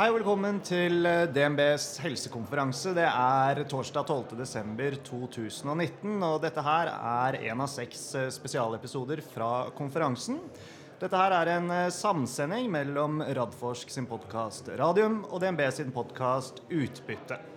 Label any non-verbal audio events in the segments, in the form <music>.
Hei og velkommen til eh, DNBs helsekonferanse. Det er torsdag 12.12.2019, og dette her er en av seks eh, spesialepisoder fra konferansen. Dette her er en eh, samsending mellom Radforsk sin podkast Radium og DNB sin podkast Utbytte.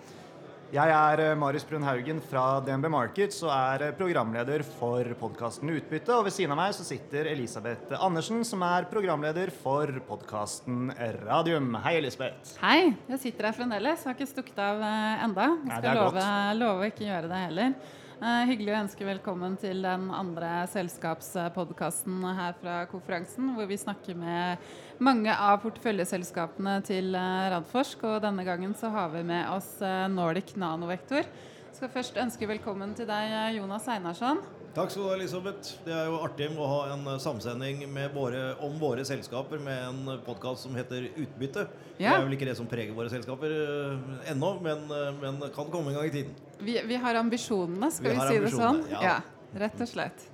Jeg er eh, Marius Brun Haugen fra DNB Markets og er eh, programleder for podkasten Utbytte. Og ved siden av meg så sitter Elisabeth Andersen, som er programleder for podkasten Radium. Hei, Elisabeth. Hei. Jeg sitter her fremdeles. Har ikke stukket av uh, enda. Jeg skal Nei, love, love å ikke gjøre det heller. Eh, hyggelig å ønske velkommen til den andre selskapspodkasten her fra konferansen, hvor vi snakker med mange av porteføljeselskapene til eh, Radforsk. Og denne gangen så har vi med oss eh, Nordic Nanovektor. Skal først ønske velkommen til deg, Jonas Einarsson. Takk skal du ha, Elisabeth. Det er jo artig å ha en eh, samsending med våre, om våre selskaper med en podkast som heter Utbytte. Det er vel ikke det som preger våre selskaper eh, ennå, men, eh, men kan komme en gang i tiden. Vi, vi har ambisjonene, skal Vi vi, si det sånn? Ja. ja. rett og slett.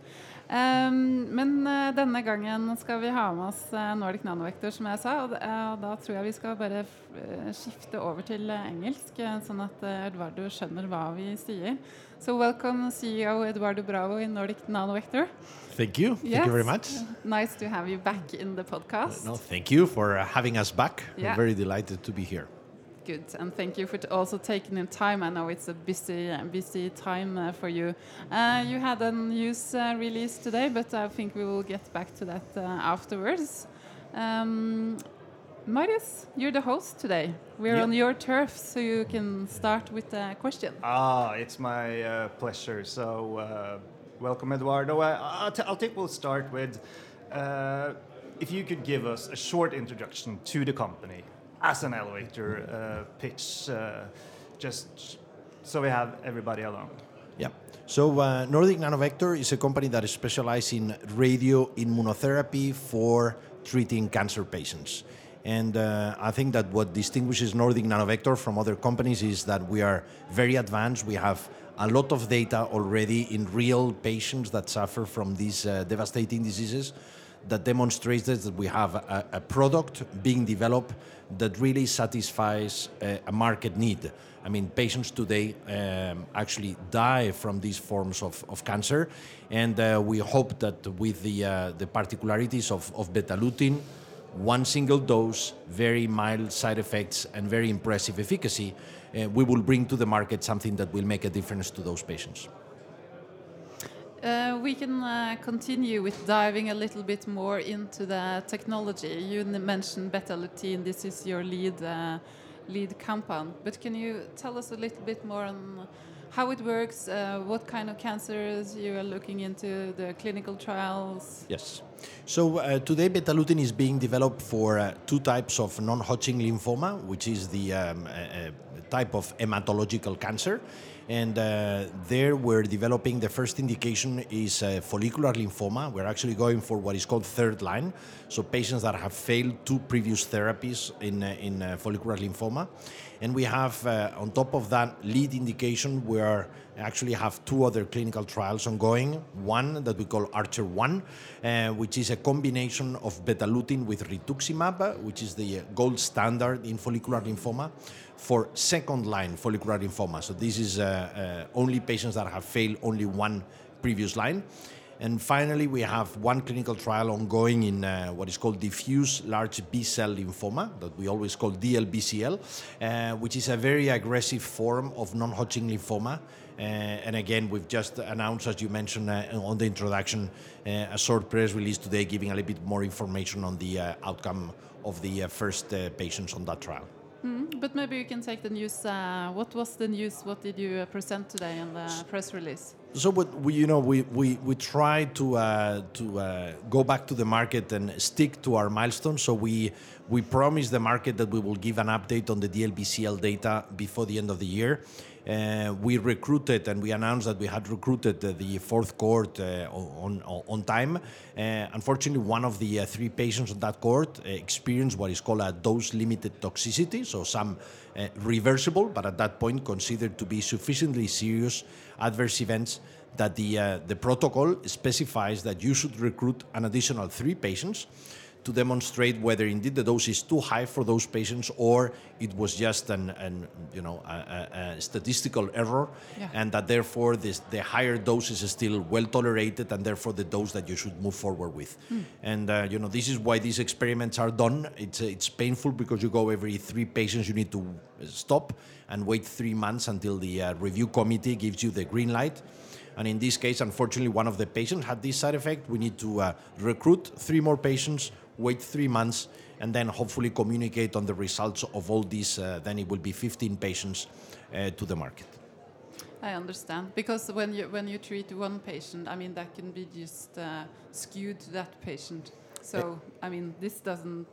Um, men denne gangen skal vi ha med oss Nordic Nanovektor, som jeg sa. Og, da tror jeg vi skal bare skifte over til engelsk, sånn at Eduardo skjønner hva vi sier. So welcome CEO Eduardo Bravo in Nordic Nanovector. Thank you. Thank you very much. Nice to have you back in the podcast. No, thank you for uh, having us back. Yeah. I'm very delighted to be here. Good, and thank you for also taking the time. I know it's a busy, busy time uh, for you. Uh, you had a news uh, release today, but I think we will get back to that uh, afterwards. Um, Marius, you're the host today. We're Yeah. on your turf, so you can start with a question. Ah, it's my uh, pleasure. So, uh, welcome, Eduardo. I, I'll, t- I'll think we'll start with uh, if you could give us a short introduction to the company as an elevator uh, pitch, uh, just so we have everybody along. Yeah. So uh, Nordic Nanovector is a company that is specialized in radio immunotherapy for treating cancer patients. And uh, I think that what distinguishes Nordic Nanovector from other companies is that we are very advanced. We have a lot of data already in real patients that suffer from these uh, devastating diseases that demonstrates that we have a, a product being developed that really satisfies uh, a market need. I mean, patients today um, actually die from these forms of, of cancer, and uh, we hope that with the, uh, the particularities of, of Betalutin, one single dose, very mild side effects, and very impressive efficacy, uh, we will bring to the market something that will make a difference to those patients. Uh, we can uh, continue with diving a little bit more into the technology. You mentioned Betalutin. This is your lead uh, lead compound. But can you tell us a little bit more on how it works? Uh, what kind of cancers you are looking into? The clinical trials. Yes. So uh, today, Betalutin is being developed for uh, two types of non-Hodgkin lymphoma, which is the um, uh, uh, type of hematological cancer. And uh, there, we're developing the first indication is uh, follicular lymphoma. We're actually going for what is called third line, so patients that have failed two previous therapies in uh, in uh, follicular lymphoma. And we have, uh, on top of that lead indication, we are actually have two other clinical trials ongoing. One that we call Archer 1, uh, which is a combination of Betalutin with rituximab, uh, which is the uh, gold standard in follicular lymphoma for second line follicular lymphoma. So this is uh, uh, only patients that have failed only one previous line. And finally, we have one clinical trial ongoing in uh, what is called diffuse large B cell lymphoma, that we always call DLBCL, uh, which is a very aggressive form of non Hodgkin lymphoma. Uh, and again, we've just announced, as you mentioned uh, on the introduction, uh, a short press release today giving a little bit more information on the uh, outcome of the uh, first uh, patients on that trial. Mm, but maybe you can take the news. Uh, what was the news? What did you uh, present today in the press release? So what we, you know, we, we, we try to uh, to uh, go back to the market and stick to our milestones. So we we promised the market that we will give an update on the DLBCL data before the end of the year. Uh, we recruited and we announced that we had recruited uh, the fourth cohort uh, on, on, time. Uh, unfortunately, one of the uh, three patients on that cohort uh, experienced what is called a dose limited toxicity, so some reversible, but at that point considered to be sufficiently serious adverse events that the, the protocol specifies that you should recruit an additional three patients to demonstrate whether indeed the dose is too high for those patients or it was just an, an you know a, a, statistical error Yeah. and that therefore this, the higher dose is still well tolerated and therefore the dose that you should move forward with and uh, you know this is why these experiments are done it's uh, it's painful because you go every three patients you need to stop and wait three months until the uh, review committee gives you the green light and in this case, unfortunately, one of the patients had this side effect. We need to uh, recruit three more patients, wait three months, and then hopefully communicate on the results of all these. Uh, then it will be 15 patients uh, to the market. I understand because when you when you treat one patient, I mean that can be just uh, skewed to that patient. So I mean this doesn't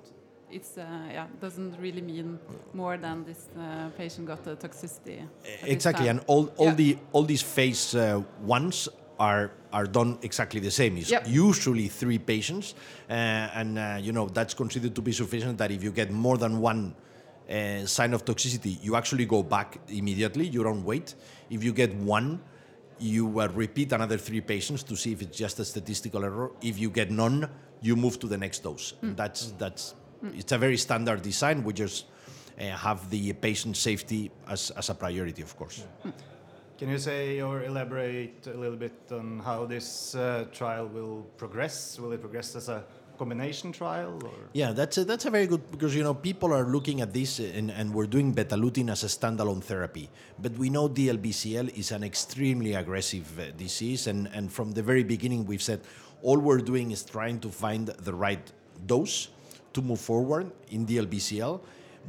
it's uh, yeah doesn't really mean more than this uh, patient got the toxicity. Exactly, and all, all Yeah. the all these phase uh, ones are are done exactly the same. It's Yep. usually three patients, uh, and uh, you know that's considered to be sufficient. That if you get more than one uh, sign of toxicity, you actually go back immediately. You don't wait. If you get one, you uh, repeat another three patients to see if it's just a statistical error. If you get none, you move to the next dose. That's that's it's a very standard design. We just uh, have the patient safety as, as a priority, of course. Can you say or elaborate a little bit on how this uh, trial will progress? Will it progress as a combination trial? Or? Yeah, that's a, that's a very good because you know people are looking at this and, and we're doing betalutin as a standalone therapy, but we know DLBCL is an extremely aggressive uh, disease, and and from the very beginning we've said all we're doing is trying to find the right dose to move forward in DLBCL.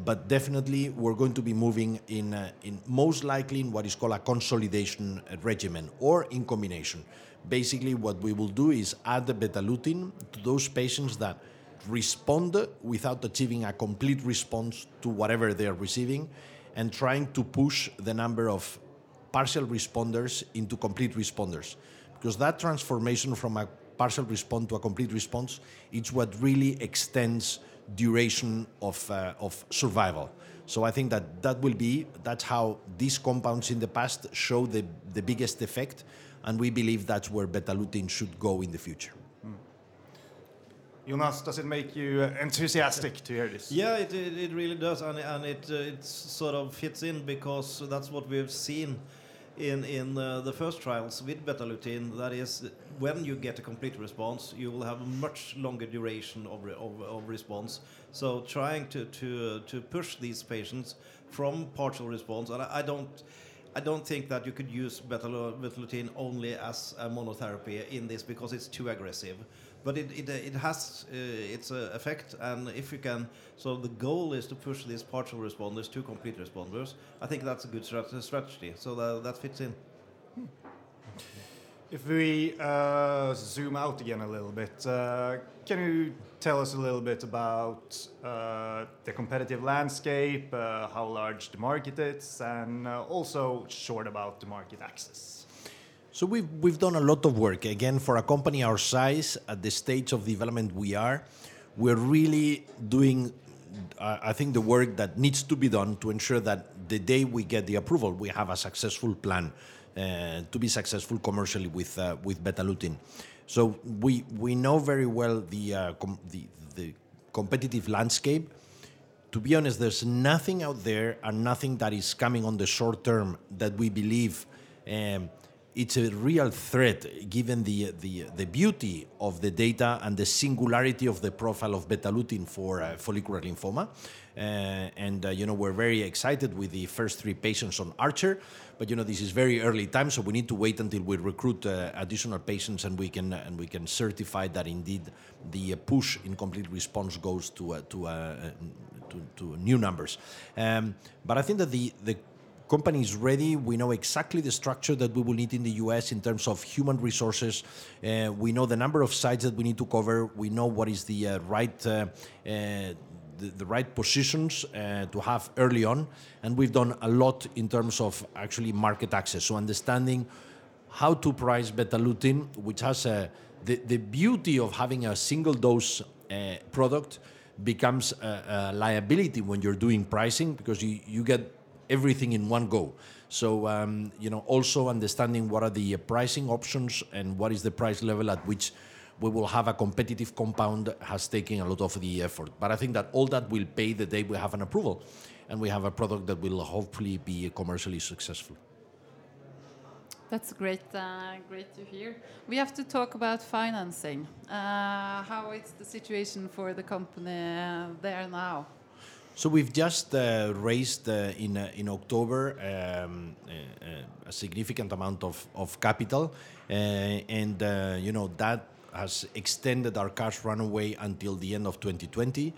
But definitely, we're going to be moving in, uh, in most likely in what is called a consolidation regimen or in combination. Basically, what we will do is add the betalutin to those patients that respond without achieving a complete response to whatever they are receiving and trying to push the number of partial responders into complete responders because that transformation from a partial response to a complete response is what really extends duration of, uh, of survival. So i think that that will be that's how these compounds in the past show the, the biggest effect and we believe that's where betalutin should go in the future. Jonas, does it make you uh, enthusiastic to hear this? Yeah, it, it, it really does, and, and it uh, it sort of fits in because that's what we've seen in in uh, the first trials with betalutin. That is, when you get a complete response, you will have a much longer duration of, re of, of response. So trying to to to push these patients from partial response, and I, I don't. I don't think that you could use betalu- betalutin only as a monotherapy in this because it's too aggressive. But it, it, it has uh, its uh, effect, and if you can, so the goal is to push these partial responders to complete responders. I think that's a good strat- strategy. So that, that fits in. If we uh, zoom out again a little bit, uh, can you tell us a little bit about uh, the competitive landscape, uh, how large the market is, and uh, also short about the market access? So we've we've done a lot of work. Again, for a company our size, at the stage of development we are, we're really doing, uh, I think, the work that needs to be done to ensure that the day we get the approval, we have a successful plan uh, to be successful commercially with uh, with Betalutin. So we we know very well the uh, com- the the competitive landscape to be honest, there's nothing out there and nothing that is coming on the short term that we believe um, it's a real threat given the, the, the beauty of the data and the singularity of the profile of betalutin for uh, follicular lymphoma. Uh, and uh, you know we're very excited with the first three patients on Archer, but you know this is very early time, so we need to wait until we recruit uh, additional patients and we can and we can certify that indeed the uh, push in complete response goes to uh, to, to to new numbers. Um, but I think that the the company is ready. We know exactly the structure that we will need in the US in terms of human resources. Uh, we know the number of sites that we need to cover. We know what is the uh, right. Uh, uh, the, the right positions uh, to have early on, and we've done a lot in terms of actually market access. So understanding how to price Betalutin, which has a, the, the beauty of having a single dose uh, product becomes a, a liability when you're doing pricing because you, you get everything in one go. So um, you know, also understanding what are the uh, pricing options and what is the price level at which we will have a competitive compound has taken a lot of the effort. But I think that all that will pay the day we have an approval and we have a product that will hopefully be commercially successful. That's great, uh, great to hear. We have to talk about financing. Uh, how is the situation for the company uh, there now? So we've just uh, raised uh, in uh, in October um, a significant amount of, of capital, and you know that has extended our cash runway until the end of 2020.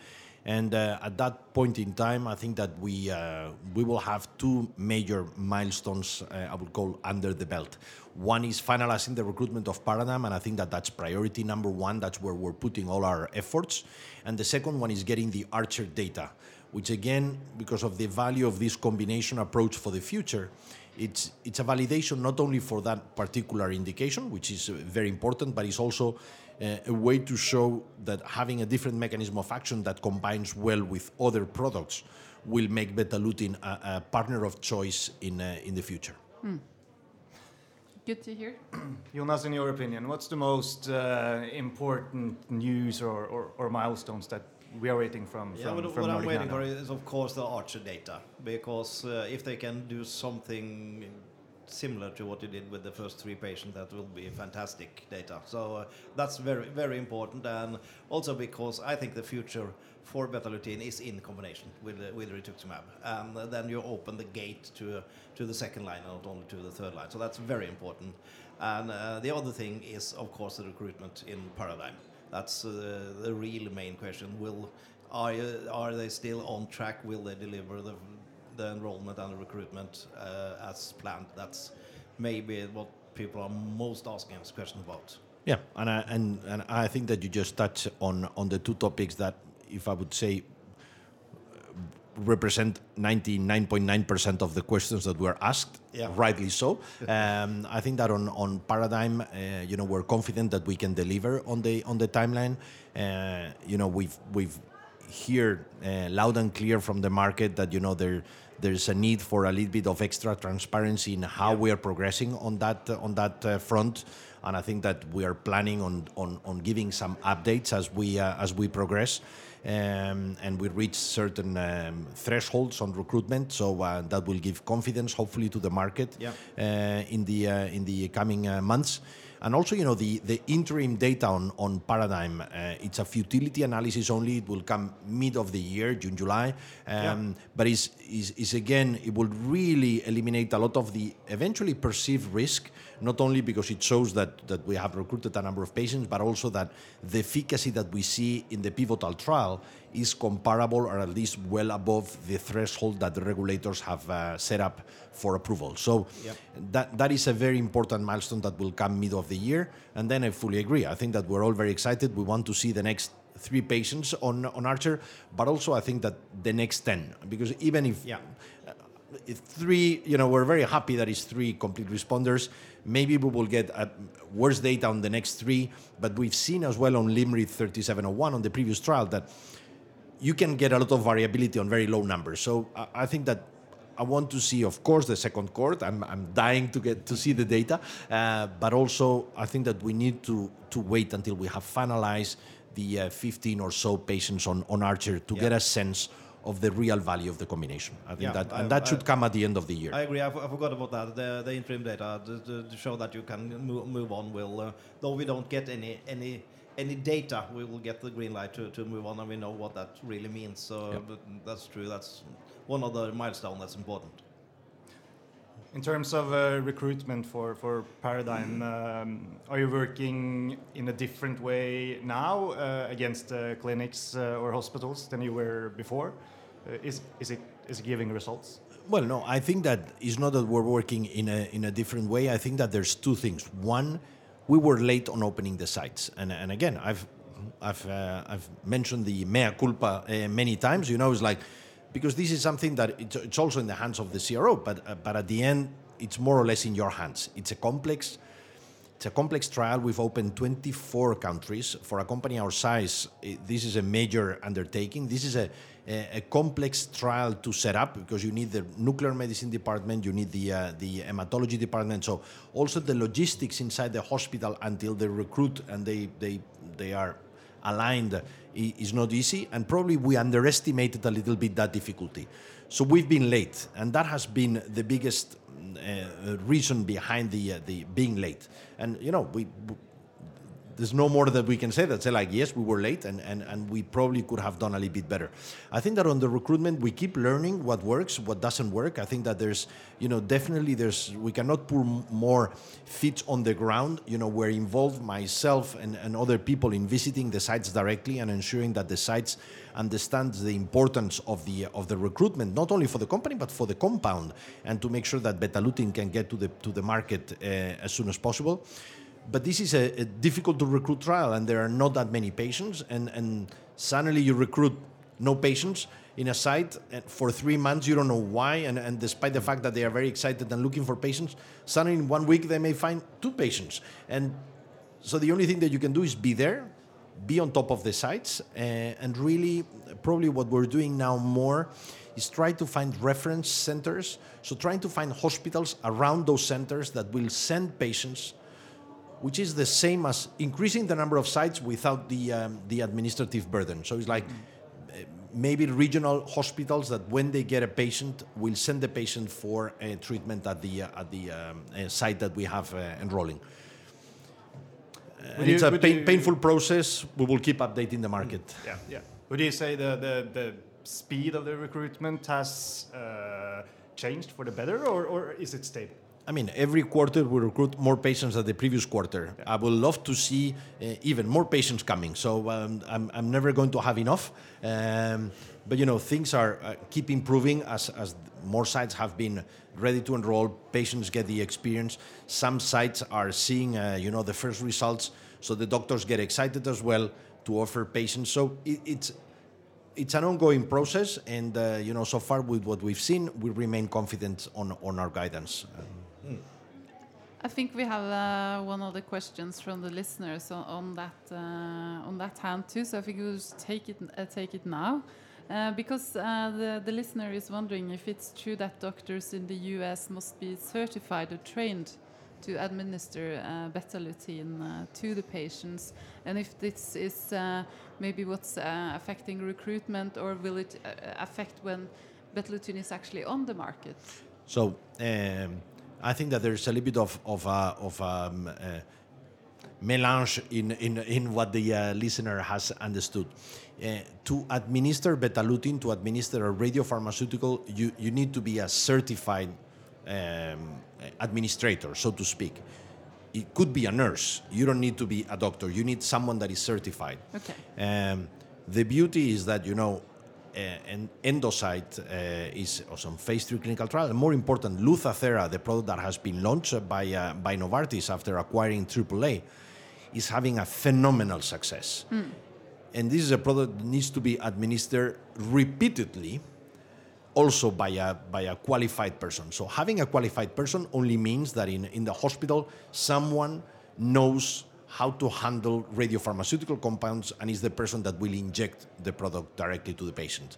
And uh, at that point in time, I think that we uh, we will have two major milestones uh, I would call under the belt. One is finalizing the recruitment of Paradigm, and I think that that's priority number one. That's where we're putting all our efforts. And the second one is getting the Archer data, which again, because of the value of this combination approach for the future, it's it's a validation not only for that particular indication, which is very important, but it's also uh, a way to show that having a different mechanism of action that combines well with other products will make Betalutin a, a partner of choice in, uh, in the future. Hmm. Good to hear. <clears throat> Jonas, in your opinion, what's the most uh, important news or, or, or, milestones that we are waiting from? Yeah, from, from what I'm waiting for is, of course, the Archer data, because uh, if they can do something similar to what you did with the first three patients, that will be fantastic data. So uh, that's very, very important, and also because I think the future for Betalutin is in combination with uh, with rituximab, and then you open the gate to to the second line, not only to the third line. So that's very important. And uh, the other thing is, of course, the recruitment in Paradigm. That's uh, the real main question. Will are, are they still on track? Will they deliver the the enrollment and the recruitment uh, as planned. That's maybe what people are most asking us questions about. Yeah, and I, and and I think that you just touched on on the two topics that, if I would say, represent 99.9% of the questions that were asked, yeah. rightly so. um, I think that on, on Paradigm, uh, you know, we're confident that we can deliver on the on the timeline. Uh, you know, we've we've heard uh, loud and clear from the market that you know there there's a need for a little bit of extra transparency in how yeah. we are progressing on that uh, on that uh, front, and I think that we are planning on on, on giving some updates as we uh, as we progress. Um, and we reach certain um, thresholds on recruitment, so uh, that will give confidence, hopefully, to the market yeah. Uh, in the uh, in the coming months. And also, you know, the, the interim data on, on Paradigm, uh, it's a futility analysis only. It will come mid of the year, June, July. Um, yeah. But is is is again, it will really eliminate a lot of the eventually perceived risk, not only because it shows that, that we have recruited a number of patients, but also that the efficacy that we see in the pivotal trial is comparable or at least well above the threshold that the regulators have uh, set up for approval. So yep. that that is a very important milestone that will come mid of the year. And then I fully agree. I think that we're all very excited. We want to see the next three patients on on Archer, but also I think that the next ten because even if yeah. Three, you know, we're very happy that it's three complete responders. Maybe we will get a worse data on the next three, but we've seen as well on LYMRIT 3701 on the previous trial that you can get a lot of variability on very low numbers. So I, think that I want to see, of course, the second cohort. I'm, I'm dying to get to see the data, uh, but also I think that we need to to wait until we have finalized the uh, 15 or so patients on on Archer to yeah. get a sense of the real value of the combination. I think yeah, that and I, that should I, come at the end of the year. I agree. I, forgot about that. The, the interim data to, to, show that you can move, move on will, uh, though we don't get any any any data, we will get the green light to, to move on, and we know what that really means. So that's true. That's one of the milestone that's important. In terms of uh, recruitment for, for Paradigm, um, are you working in a different way now uh, against uh, clinics uh, or hospitals than you were before? Uh, is, is, it, is it giving results? Well, no, I think that it's not that we're working in a, in a different way. I think that there's two things. One, we were late on opening the sites. And, and again, I've, I've, uh, I've mentioned the mea culpa uh, many times. You know, it's like, because this is something that it's, also in the hands of the CRO, but, uh, but at the end, it's more or less in your hands. It's a complex, it's a complex trial. We've opened 24 countries. For a company our size, this is a major undertaking. This is a, a, a complex trial to set up because you need the nuclear medicine department, you need the uh, the hematology department. So also the logistics inside the hospital until they recruit and they they they are aligned is not easy, and probably we underestimated a little bit that difficulty. So we've been late, and that has been the biggest uh, reason behind the uh, the being late. And you know, we there's no more that we can say that say like yes we were late and, and, and we probably could have done a little bit better. I think that on the recruitment we keep learning what works what doesn't work. I think that there's you know definitely there's we cannot put more feet on the ground. You know we're involved myself and, and other people in visiting the sites directly and ensuring that the sites understand the importance of the of the recruitment not only for the company but for the compound and to make sure that betalutin can get to the to the market uh, as soon as possible but this is a, a difficult to recruit trial and there are not that many patients and, and suddenly you recruit no patients in a site and for three months you don't know why and, and despite the fact that they are very excited and looking for patients suddenly in one week they may find two patients. And so the only thing that you can do is be there be on top of the sites uh, and really probably what we're doing now more is try to find reference centers. So trying to find hospitals around those centers that will send patients which is the same as increasing the number of sites without the um, the administrative burden. So it's like uh, maybe regional hospitals that when they get a patient will send the patient for a treatment at the uh, at the um, uh, site that we have uh, enrolling. And you- it's a pain, you- painful process. We will keep updating the market. Yeah, yeah. Would you say the, the, the speed of the recruitment has uh, changed for the better, or, or is it stable? I mean, every quarter we recruit more patients than the previous quarter. I would love to see uh, even more patients coming. So um, I'm, I'm never going to have enough. Um, but you know, things are uh, keep improving as, as more sites have been ready to enroll. Patients get the experience. Some sites are seeing, uh, you know, the first results. So the doctors get excited as well to offer patients. So it, it's it's an ongoing process, and uh, you know, so far with what we've seen, we remain confident on on our guidance. I think we have uh, one of the questions from the listeners on, on that uh, on that hand too. So I think we'll take it uh, take it now, uh, because uh, the the listener is wondering if it's true that doctors in the U.S. must be certified or trained to administer uh, Betalutin uh, to the patients, and if this is maybe what's affecting recruitment, or will it affect when Betalutin is actually on the market? So um, I think that there's a little bit of of, uh, of um, uh, melange in, in, in what the uh, listener has understood. Uh, to administer betalutin, to administer a radiopharmaceutical, you, you need to be a certified um, administrator, so to speak. It could be a nurse. You don't need to be a doctor. You need someone that is certified. Okay. Um, the beauty is that you know, uh, an Endocyte uh, is on phase three clinical trial. And more important, Lutathera, the product that has been launched by uh, by Novartis after acquiring AAA, is having a phenomenal success. And this is a product that needs to be administered repeatedly, also by a by a qualified person. So having a qualified person only means that in, in the hospital someone knows how to handle radiopharmaceutical compounds and is the person that will inject the product directly to the patient.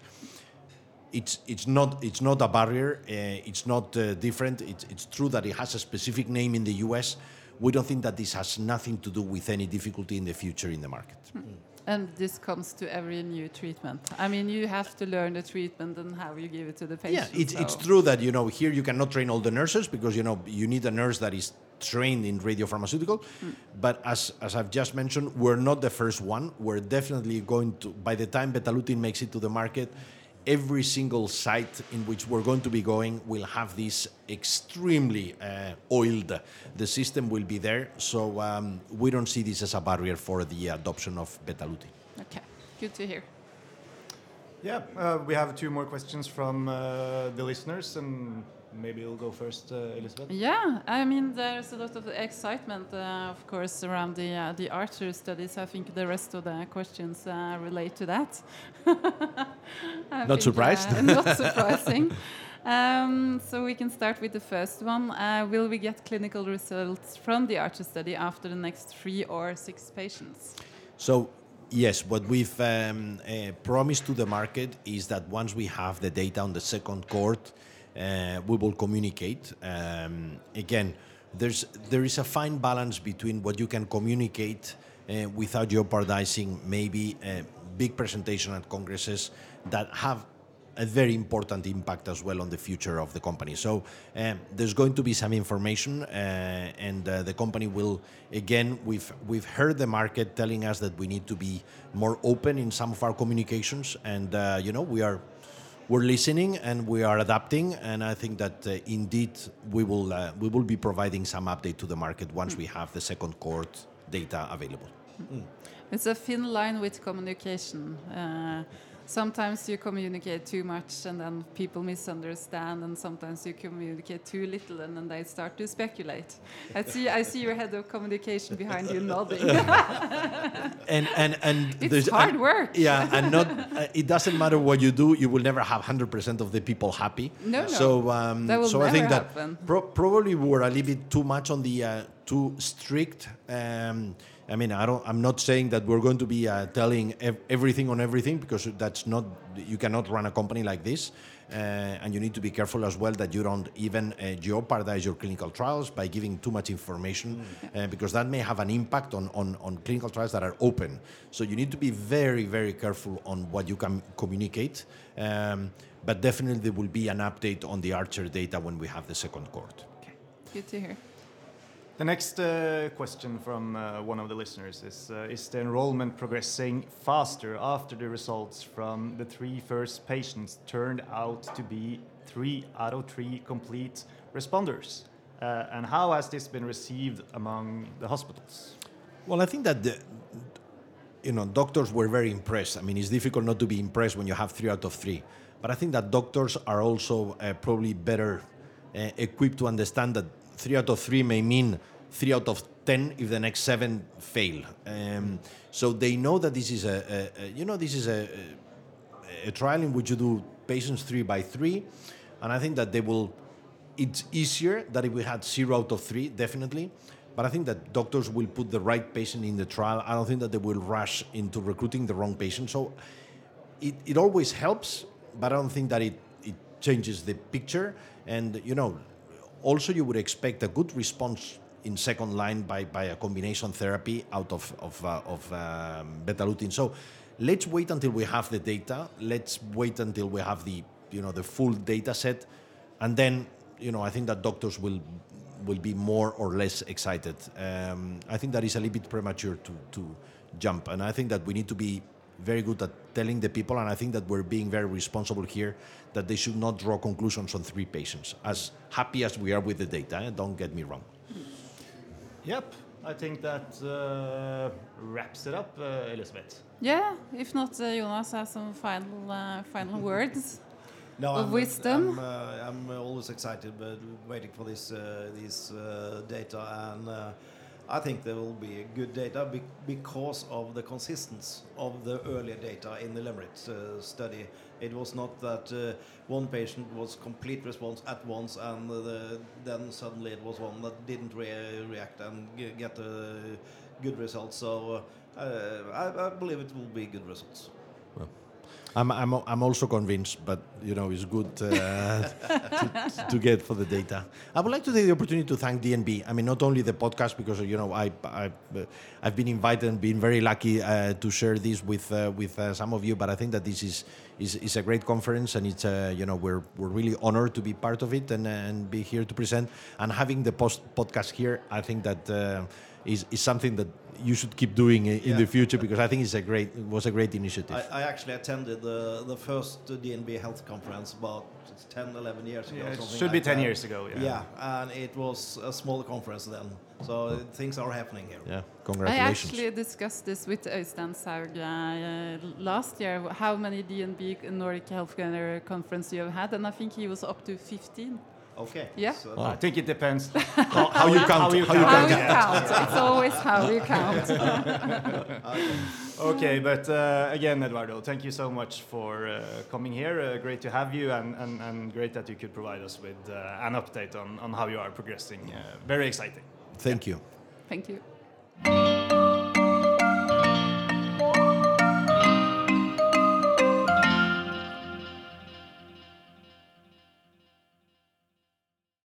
It's it's not it's not a barrier. Uh, it's not uh, different. It's it's true that it has a specific name in the U.S. We don't think that this has nothing to do with any difficulty in the future in the market. And this comes to every new treatment. I mean, you have to learn the treatment and how you give it to the patient. it's, it's so- true that you know here you cannot train all the nurses because you know you need a nurse that is trained in radio radiopharmaceutical. But as as I've just mentioned, we're not the first one. We're definitely going to by the time betalutin makes it to the market, every single site in which we're going to be going will have this extremely uh, oiled. The system will be there, so um, we don't see this as a barrier for the adoption of betalutin. Okay, good to hear. Yeah, uh, we have two more questions from uh, the listeners, and maybe you'll go first, uh, Elisabeth. Yeah, I mean, there's a lot of excitement, uh, of course, around the uh, the Archer studies. I think the rest of the questions uh, relate to that. <laughs> I Not surprised? uh, <laughs> not <laughs> surprising. Um, so we can start with the first one. Uh, will we get clinical results from the Archer study after the next three or six patients? So Yes, what we've um, uh, promised to the market is that once we have the data on the second cohort, uh, we will communicate. Um, again, there's there is a fine balance between what you can communicate uh, without jeopardizing maybe a big presentation at congresses that have a very important impact as well on the future of the company. So um, there's going to be some information, uh, and uh, the company will again. We've we've heard the market telling us that we need to be more open in some of our communications, and uh, you know we are we're listening and we are adapting. And I think that uh, indeed we will uh, we will be providing some update to the market once we have the second cohort data available. It's a thin line with communication. Uh, sometimes you communicate too much and then people misunderstand, and sometimes you communicate too little and then they start to speculate. I see, I see your head of communication behind you nodding. <laughs> and and and It's hard and- work. Yeah, and not uh, it doesn't matter what you do, you will never have hundred percent of the people happy. No, no. So um, That will so I think never that happen. pro- probably we were a little bit too much on the uh, too strict. Um, I mean, I don't. I'm not saying that we're going to be uh, telling ev- everything on everything because that's not. You cannot run a company like this. Uh, and you need to be careful as well that you don't even uh, jeopardize your clinical trials by giving too much information uh, because that may have an impact on, on, on clinical trials that are open. So you need to be very, very careful on what you can communicate. Um, but definitely there will be an update on the Archer data when we have the second cohort. Good to hear. The next uh, question from uh, one of the listeners is uh, Is the enrollment progressing faster after the results from the three first patients turned out to be three out of three complete responders? Uh, and how has this been received among the hospitals? Well, I think that the, you know doctors were very impressed. I mean, it's difficult not to be impressed when you have three out of three. But I think that doctors are also uh, probably better uh, equipped to understand that three out of three may mean three out of ten if the next seven fail. Um, so they know that this is a, a, a you know this is a, a, a trial in which you do patients three by three, and I think that they will it's easier that if we had zero out of three, definitely. But I think that doctors will put the right patient in the trial. I don't think that they will rush into recruiting the wrong patient. So it, it always helps, but I don't think that it, it changes the picture. And, you know, also you would expect a good response in second line by, by a combination therapy out of, of, uh, of um, Betalutin. So let's wait until we have the data. Let's wait until we have the, you know, the full data set. And then, you know, I think that doctors will will be more or less excited. Um, I think that is a little bit premature to, to jump. And I think that we need to be very good at telling the people, and I think that we're being very responsible here, that they should not draw conclusions on three patients. As happy as we are with the data, eh, don't get me wrong. Yep, I think that uh, wraps it up, uh, Elisabeth. Yeah, if not, uh, Jonas has some final uh, final <laughs> words. No, Of I'm, wisdom? I'm, uh, I'm uh, always excited, but waiting for this uh, these uh, data, and uh, I think there will be good data be because of the consistency of the earlier data in the LYMRIT uh, study. It was not that uh, one patient was complete response at once, and the, then suddenly it was one that didn't re- react and get a good result. So uh, I, I believe it will be good results. I'm, I'm, I'm also convinced, but you know, it's good uh, to, to get for the data. I would like to take the opportunity to thank DNB. I mean, not only the podcast because you know I, I I've been invited and been very lucky uh, to share this with uh, with uh, some of you. But I think that this is is, is a great conference, and it's uh, you know we're we're really honored to be part of it and and be here to present. And having the post podcast here, I think that uh, is is something that you should keep doing in, in Yeah. the future because I think it's a great it was a great initiative. I, I actually attended the, the first DNB health conference about 10, 11 years ago. Yeah, it something should like be 10 that. years ago, yeah. Yeah, and it was a small conference then. So things are happening here. yeah, congratulations. I congratulations. actually discussed this with Øystein Saug uh, last year. How many DNB Nordic Healthcare conference you have had, and I think he was up to 15. Okay. Yeah. So I think it depends <laughs> how, how you count? how you how you How count? you count? It's always how you count. <laughs> Okay, but uh, again, Eduardo, thank you so much for uh, coming here. Uh, great to have you, and, and, and great that you could provide us with uh, an update on, on how you are progressing. Uh, very exciting. Thank you. Thank you.